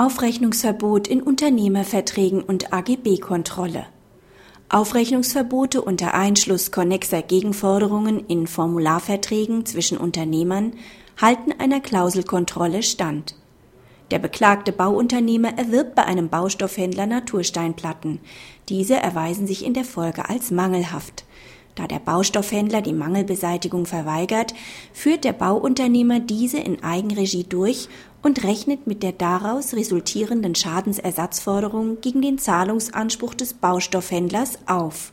Aufrechnungsverbot in Unternehmerverträgen und AGB-Kontrolle. Aufrechnungsverbote unter Einschluss konnexer Gegenforderungen in Formularverträgen zwischen Unternehmern halten einer Klauselkontrolle stand. Der beklagte Bauunternehmer erwirbt bei einem Baustoffhändler Natursteinplatten. Diese erweisen sich in der Folge als mangelhaft. Da der Baustoffhändler die Mangelbeseitigung verweigert, führt der Bauunternehmer diese in Eigenregie durch und rechnet mit der daraus resultierenden Schadensersatzforderung gegen den Zahlungsanspruch des Baustoffhändlers auf.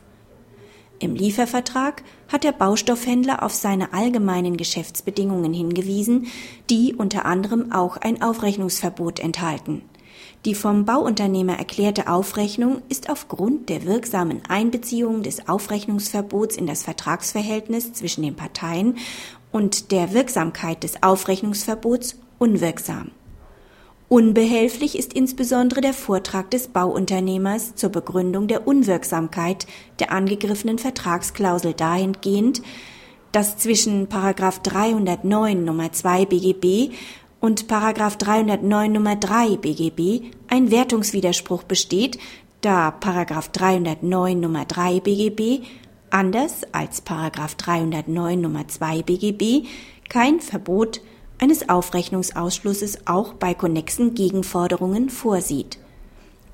Im Liefervertrag hat der Baustoffhändler auf seine allgemeinen Geschäftsbedingungen hingewiesen, die unter anderem auch ein Aufrechnungsverbot enthalten. Die vom Bauunternehmer erklärte Aufrechnung ist aufgrund der wirksamen Einbeziehung des Aufrechnungsverbots in das Vertragsverhältnis zwischen den Parteien und der Wirksamkeit des Aufrechnungsverbots unwirksam. Unbehelflich ist insbesondere der Vortrag des Bauunternehmers zur Begründung der Unwirksamkeit der angegriffenen Vertragsklausel dahingehend, dass zwischen 309 Nummer 2 BGB und 309 Nummer 3 BGB ein Wertungswiderspruch besteht, da 309 Nummer 3 BGB anders als 309 Nummer 2 BGB kein Verbot eines Aufrechnungsausschlusses auch bei konnexen Gegenforderungen vorsieht.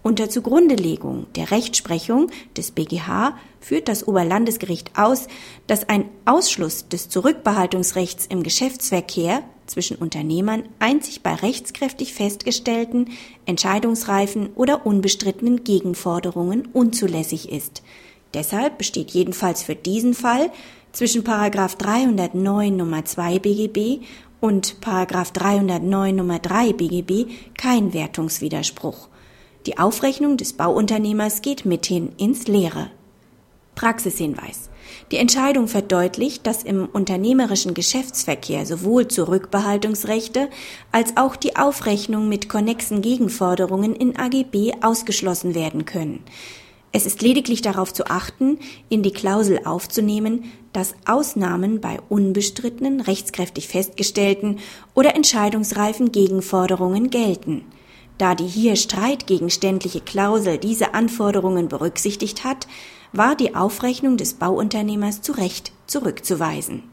Unter Zugrundelegung der Rechtsprechung des BGH führt das Oberlandesgericht aus, dass ein Ausschluss des Zurückbehaltungsrechts im Geschäftsverkehr zwischen Unternehmern einzig bei rechtskräftig festgestellten, entscheidungsreifen oder unbestrittenen Gegenforderungen unzulässig ist. Deshalb besteht jedenfalls für diesen Fall zwischen 309 Nummer 2 BGB und 309 Nummer 3 BGB kein Wertungswiderspruch. Die Aufrechnung des Bauunternehmers geht mithin ins Leere. Praxishinweis. Die Entscheidung verdeutlicht, dass im unternehmerischen Geschäftsverkehr sowohl Zurückbehaltungsrechte als auch die Aufrechnung mit konnexen Gegenforderungen in AGB ausgeschlossen werden können. Es ist lediglich darauf zu achten, in die Klausel aufzunehmen, dass Ausnahmen bei unbestrittenen, rechtskräftig festgestellten oder entscheidungsreifen Gegenforderungen gelten. Da die hier streitgegenständliche Klausel diese Anforderungen berücksichtigt hat, war die Aufrechnung des Bauunternehmers zu Recht zurückzuweisen